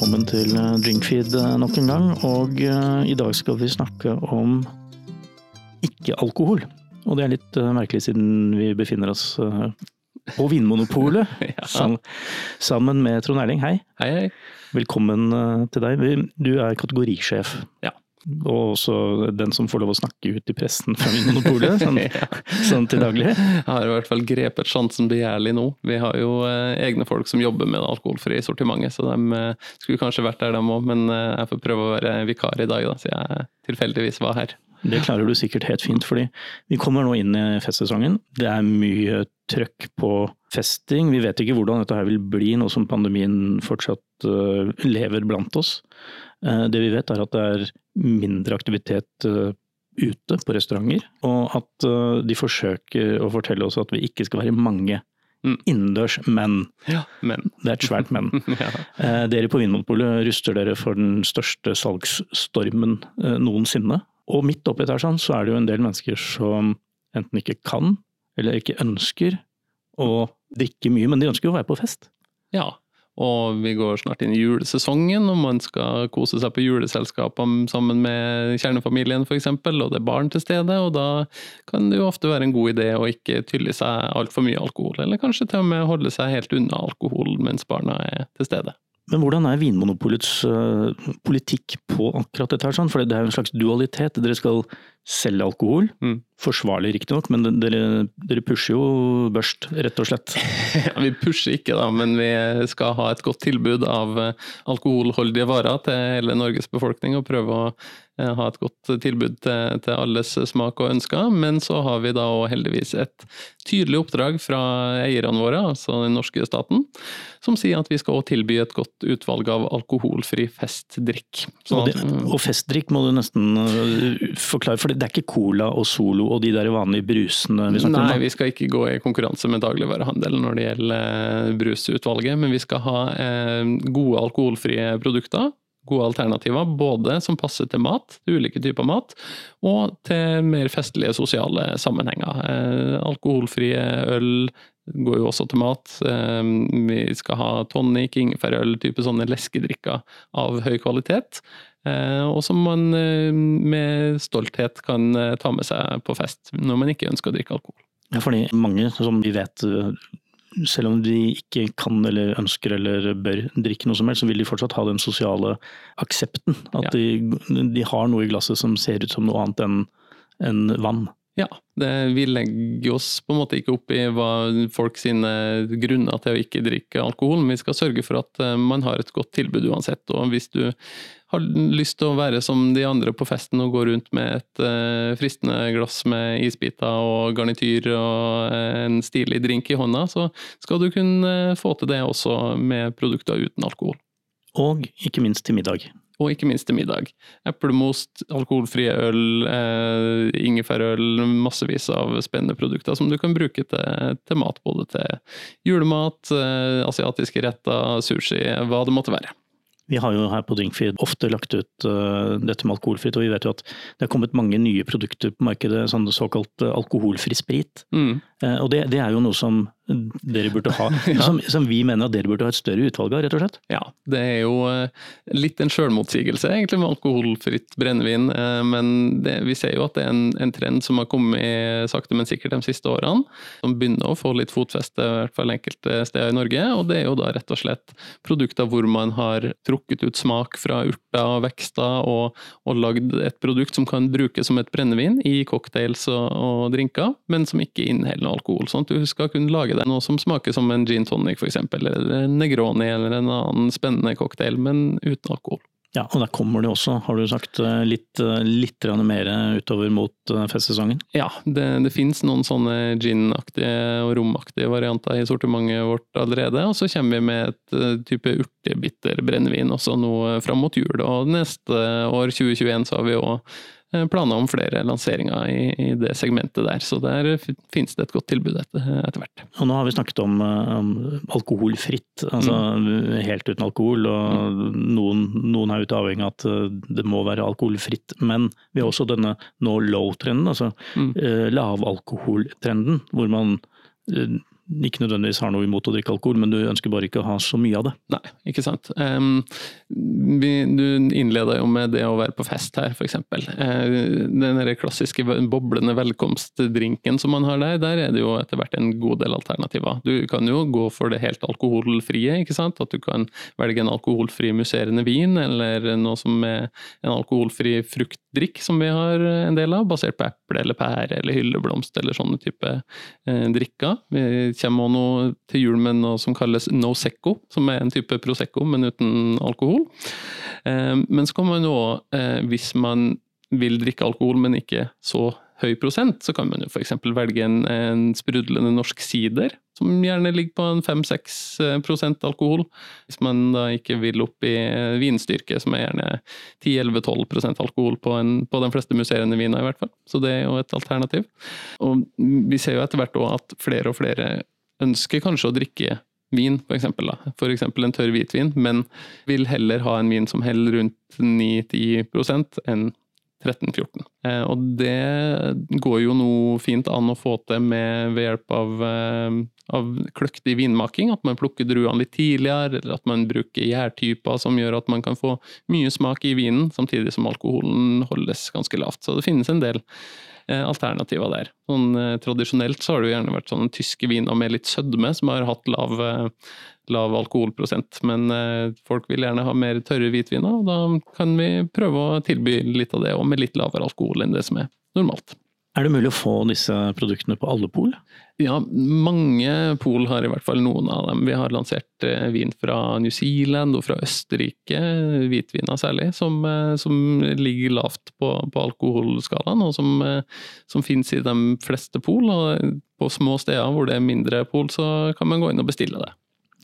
velkommen til eh, Drinkfeed eh, nok en gang. Og eh, i dag skal vi snakke om ikke-alkohol. Og det er litt merkelig siden vi befinner oss på Vinmonopolet Ja. sammen med Trond Erling. Hei. Hei, hei. Velkommen til deg. Du er kategorisjef. Ja. Og også den som får lov å snakke ut i pressen fra Vinmonopolet, sånn, Ja. sånn til daglig. Jeg har i hvert fall grepet sjansen begjærlig nå. Vi har jo eh, egne folk som jobber med det alkoholfrie sortimentet, så de eh, skulle kanskje vært der, de òg. Men eh, jeg får prøve å være vikar i dag, da, så jeg tilfeldigvis var her. Det klarer du sikkert helt fint, fordi vi kommer nå inn i festsesongen. Det er mye trøkk på festing. Vi vet ikke hvordan dette her vil bli nå som pandemien fortsatt eh, lever blant oss. Eh, det vi vet er at det er mindre aktivitet eh, ute på restauranter, og at de forsøker å fortelle oss at vi ikke skal være mange Mm. innendørs, men. Ja, men. Det er et svært men. ja. Eh, Dere på Vinmonopolet ruster dere for den største salgsstormen eh, noensinne. Og midt oppi der sånn, så er det jo en del mennesker som enten ikke kan, eller ikke ønsker å drikke mye, men de ønsker jo å være på fest. ja. Og vi går snart inn i julesesongen, og man skal kose seg på juleselskaper sammen med kjernefamilien f.eks., og det er barn til stede, og da kan det jo ofte være en god idé å ikke tylle seg altfor mye alkohol, eller kanskje til og med holde seg helt unna alkohol mens barna er til stede. Men hvordan er Vinmonopolets eh, politikk på akkurat dette her sånn? For det er jo en slags dualitet. Dere skal selge alkohol, Mm. Forsvarlig riktignok, men dere, dere pusher jo børst, rett og slett. Ja, vi pusher ikke, da, men vi skal ha et godt tilbud av eh, alkoholholdige varer til hele Norges befolkning, og prøve å eh, ha et godt tilbud til, til alles smak og ønsker. Men så har vi da òg heldigvis et tydelig oppdrag fra eierne våre, altså den norske staten, som sier at vi skal òg tilby et godt utvalg av alkoholfri festdrikk. Så, Og, det, og festdrikk må du nesten øh, forklare, for det er ikke Cola og Solo og de der vanlige brusene vi snakker Nei, om? vi skal ikke gå i konkurranse med dagligvarehandel når det gjelder eh, brusutvalget, men vi skal ha eh, gode alkoholfrie produkter. Gode alternativer, både som passer til mat, til ulike typer mat, og til mer festlige sosiale sammenhenger. Eh, alkoholfrie øl går jo også til mat. Vi skal ha tonic, ingefærøl, type sånne leskedrikker av høy kvalitet. Eh, og som man eh, med stolthet kan eh, ta med seg på fest når man ikke ønsker å drikke alkohol. Ja, fordi mange som vi vet, selv om de ikke kan eller ønsker eller bør drikke noe som helst, så vil de fortsatt ha den sosiale aksepten. At Ja. de, de har noe i glasset som ser ut som noe annet enn enn vann. Ja, det, vi legger oss på en måte ikke opp i hva folk sine grunner til å ikke drikke alkohol, men vi skal sørge for at eh, man har et godt tilbud uansett. Og hvis du har lyst til å være som de andre på festen og gå rundt med et uh, fristende glass med isbiter og garnityr og eh, en stilig drink i hånda, så skal du kunne få til det også med produkter uten alkohol. Og ikke minst til middag. Og ikke minst til middag. Eplemost, alkoholfrie øl, eh, ingefærøl, massevis av spennende produkter som du kan bruke til, til mat. Både til julemat, eh, asiatiske retter, sushi, hva det måtte være. Vi har jo her på Drinkfeed ofte lagt ut uh, dette med alkoholfritt, og vi vet jo at det er kommet mange nye produkter på markedet, sånn såkalt øh, alkoholfri sprit. Mm. Uh, Og det, det er jo noe som dere burde ha, som, som vi mener at dere burde ha et større utvalg av, rett og slett. Ja, det er jo eh, litt en sjølmotsigelse egentlig med alkoholfritt brennevin, eh, men det, vi ser jo at det er en, en trend som har kommet sakte, men sikkert de siste årene, som begynner å få litt fotfeste, i hvert fall enkelte steder i Norge, og det er jo da rett og slett produkter hvor man har trukket ut smak fra urter og vekster, og, og lagd et produkt som kan brukes som et brennevin i cocktails og, og drinker, men som ikke inneholder alkohol, sånn at du skal kunne lage deg noe som smaker som en gin tonic eksempel, eller en Negroni eller en annen spennende cocktail, men uten alkohol. Ja, og der kommer det også, har du sagt, øh, litt, øh, litt mer utover mot øh, festsesongen. Ja, det, det finnes noen sånne gin-aktige og romaktige varianter i sortimentet vårt allerede, og så kommer vi med et type urtebitter brennevin også nå fram mot jul, og neste år, 2021, så har vi òg planer om flere lanseringer i, i det segmentet der, så der finnes det et godt tilbud etter, etter hvert. Og nå har vi snakket om, øh, om alkoholfritt, altså helt uten alkohol, og noen, noen er ute avhengig av at øh, det må være alkoholfritt. Men vi har også denne no low-trenden, altså Mm. lavalkoholtrenden, hvor man ikke nødvendigvis har noe imot å drikke alkohol, men du ønsker bare ikke å ha så mye av det. Nei, ikke sant. Um, vi, du innleda jo med det å være på fest her, f.eks. Uh, den klassiske boblende velkomstdrinken som man har der, der er det jo etter hvert en god del alternativer. Du kan jo gå for det helt alkoholfrie, ikke sant. At du kan velge en alkoholfri musserende vin, eller noe som er en alkoholfri fruktdrikk, som vi har en del av, basert på eple eller pære eller hylleblomst eller sånne type uh, drikker. Vi kommer også noe til jul med noe som kalles no secco, som er en type prosecco, men uten alkohol. Eh, men så kan man nå, eh, hvis man vil drikke alkohol, men ikke så høy prosent, så kan man jo f.eks. velge en, en, sprudlende norsk sider, som gjerne ligger på en 5-6 eh, alkohol. Hvis man da ikke vil opp i vinstyrke, som er gjerne 10-11-12 alkohol på, en, på, de fleste musserende viner, i hvert fall. Så det er jo et alternativ. Og vi ser jo etter hvert òg at flere og flere ønsker kanskje å drikke vin, for eksempel, da. For eksempel en tørr hvitvin, men vil heller ha en vin som heller rundt 9-10% enn 13-14. Eh, og det går jo noe fint an å få til med, ved hjelp av, eh, av kløktig vinmaking. At man plukker druene litt tidligere, eller at man bruker gjærtyper som gjør at man kan få mye smak i vinen, samtidig som alkoholen holdes ganske lavt. Så det finnes en del Eh, alternativer der. Sånn, eh, tradisjonelt så har det jo gjerne vært sånne tyske viner med litt sødme, som har hatt lav, eh, lav alkoholprosent. Men folk vil gjerne ha mer tørre hvitviner, og da kan vi prøve å tilby litt av det, og med litt lavere alkohol enn det som er normalt. Er det mulig å få disse produktene på alle pol? Ja, mange pol har i hvert fall noen av dem. Vi har lansert eh, vin fra New Zealand og fra Østerrike, hvitviner særlig, som, eh, som ligger lavt på, på alkoholskalaen, og som, eh, som finnes i de fleste pol. Og på små steder hvor det er mindre pol, så kan man gå inn og bestille det.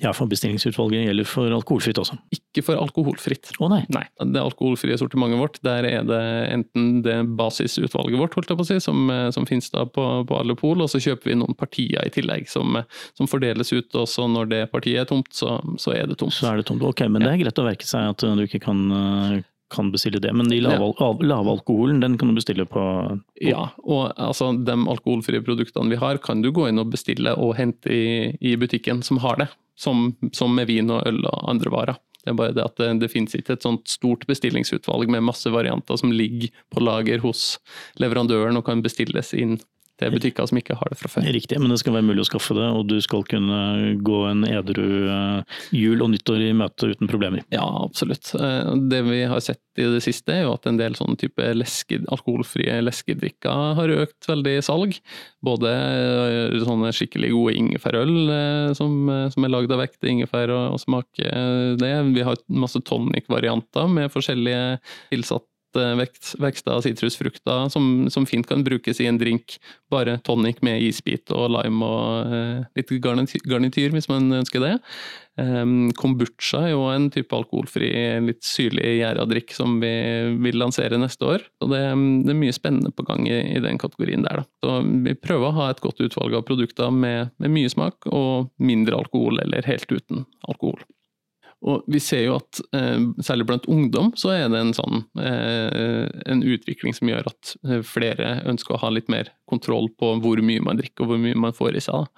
Ja, for bestillingsutvalget gjelder for alkoholfritt også? Ikke for alkoholfritt. Å nei. nei. Det alkoholfrie sortimentet vårt, der er det enten det basisutvalget vårt, holdt jeg på å si, som, eh, som finnes da på, på, alle pol, og så kjøper vi noen partier i tillegg som, som fordeles ut. Og så når det partiet er tomt, så, så, er det tomt. Så er det tomt. Ok, men det er greit å verke seg at du ikke kan eh, kan bestille det, men de lave, ja. alkoholen den kan du bestille på, på, Ja, og altså de alkoholfrie produktene vi har, kan du gå inn og bestille og hente i, i butikken som har det som, som, med vin og øl og andre varer. Det er bare det at det, det finnes ikke et sånt stort bestillingsutvalg med masse varianter som ligger på lager hos leverandøren og kan bestilles inn til butikker som ikke har det fra før. Riktig, men det skal være mulig å skaffe det, og du skal kunne gå en edru eh, jul og nyttår i møte uten problemer. Ja, absolutt. Eh, det vi har sett i det siste, er jo at en del sånne type leske, alkoholfrie leskedrikker har økt veldig i salg. Både eh, sånne skikkelig gode ingefærøl som, som er lagd av vekt ingefær og, og smaker det. Vi har masse tonic-varianter med forskjellige tilsatte vekster av sitrusfrukter som, som, fint kan brukes i en drink. Bare tonic med isbit og lime og eh, litt garnityr, hvis man ønsker det. Um, kombucha er jo en type alkoholfri, litt syrlig gjæra drikk som vi vil lansere neste år. Og det, det er mye spennende på gang i, i den kategorien der. Da. Så vi prøver å ha et godt utvalg av produkter med, med mye smak og mindre alkohol, eller helt uten alkohol. Og vi ser jo at eh, særlig blant ungdom så er det en sånn eh, en utvikling som gjør at eh, flere ønsker å ha litt mer kontroll på hvor mye man drikker og hvor mye man får i seg.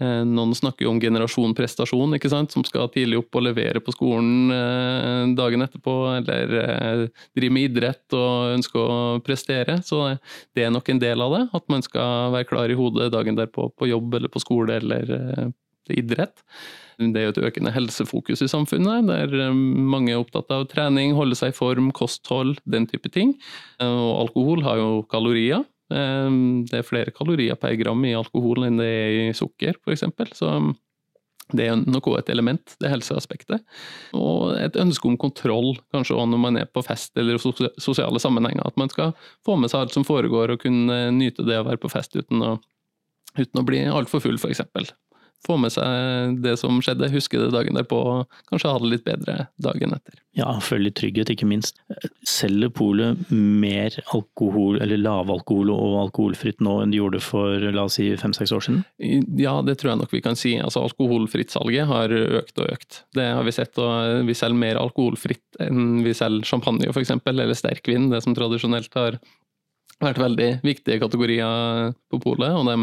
Noen snakker jo om generasjon prestasjon, ikke sant? som skal tidlig opp og levere på skolen dagen etterpå, eller drive med idrett og ønske å prestere. Så det er nok en del av det, at man skal være klar i hodet dagen derpå på jobb eller på skole eller idrett. Det er jo et økende helsefokus i samfunnet, der eh, mange er opptatt av trening, holde seg i form, kosthold, den type ting. Eh, og alkohol har jo kalorier. Eh, det er flere kalorier per gram i alkohol enn det er i sukker, f.eks. Så det er nok et element, det helseaspektet. Og et ønske om kontroll, kanskje også når man er på fest eller sosiale sammenhenger. At man skal få med seg alt som foregår og kunne nyte det å være på fest uten å, uten å bli altfor full, f.eks få med seg det som skjedde, huske det dagen derpå og kanskje ha det litt bedre dagen etter. Ja, føle litt trygghet, ikke minst. Selger polet mer alkohol, eller lavalkohol og alkoholfritt nå enn de gjorde for la oss si fem-seks år siden? Ja, det tror jeg nok vi kan si. Altså Alkoholfritt-salget har økt og økt. Det har vi sett. og Vi selger mer alkoholfritt enn vi selger champagne f.eks., eller sterkvin, det som tradisjonelt har vært veldig viktige kategorier på polet, og de,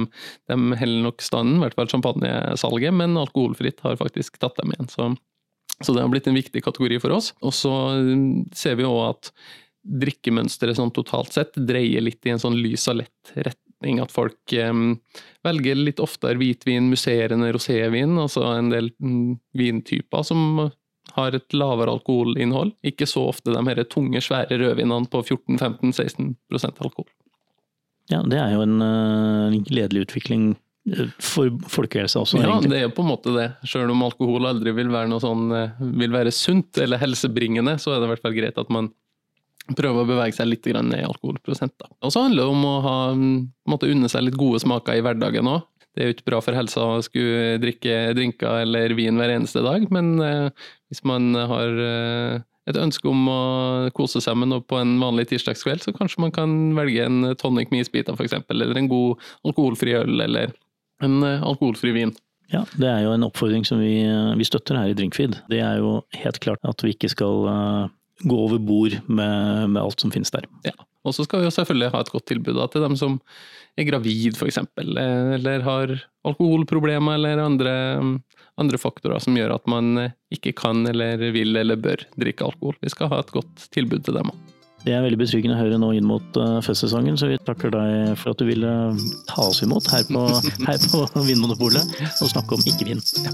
de holder nok standen, i hvert fall champagnesalget, men alkoholfritt har faktisk tatt dem igjen. Så, så, det har blitt en viktig kategori for oss. Og så ser vi òg at drikkemønsteret sånn totalt sett dreier litt i en sånn lys og lett retning. At folk um, velger litt oftere hvitvin, musserende rosévin, altså en del um, vintyper som har et lavere alkoholinnhold. Ikke så ofte de her tunge, svære rødvinene på 14-15-16% alkohol. Ja, det er jo en uh, gledelig utvikling eh, for folkehelsa også, ja, egentlig. det er jo på en måte det. Selv om alkohol aldri vil være noe sånn, eh, vil være sunt eller helsebringende, så er det i hvert fall greit at man prøver å bevege seg litt ned i alkoholprosent. Og så handler det om å ha, måtte unne seg litt gode smaker i hverdagen òg. Det er jo ikke bra for helsa å skulle drikke drinker eller vin hver eneste dag, men eh, hvis man har eh, et ønske om å kose seg med noe på en vanlig tirsdagskveld, så kanskje man kan velge en tonic med isbiter f.eks., eller en god alkoholfri øl, eller en eh, alkoholfri vin. Ja, det er jo en oppfordring som vi, vi støtter her i Drinkfeed. Det er jo helt klart at vi ikke skal gå over bord med, med alt som finnes der. Ja, og så skal vi jo selvfølgelig ha et godt tilbud da, til dem som er gravid f.eks., eller har alkoholproblemer eller andre, andre, faktorer som gjør at man ikke kan eller vil eller bør drikke alkohol. Vi skal ha et godt tilbud til dem òg. Det er veldig betryggende å høre nå inn mot uh, festsesongen, så vi takker deg for at du ville ta oss imot her på, her på Vinmonopolet og snakke om ikke-vin. Ja.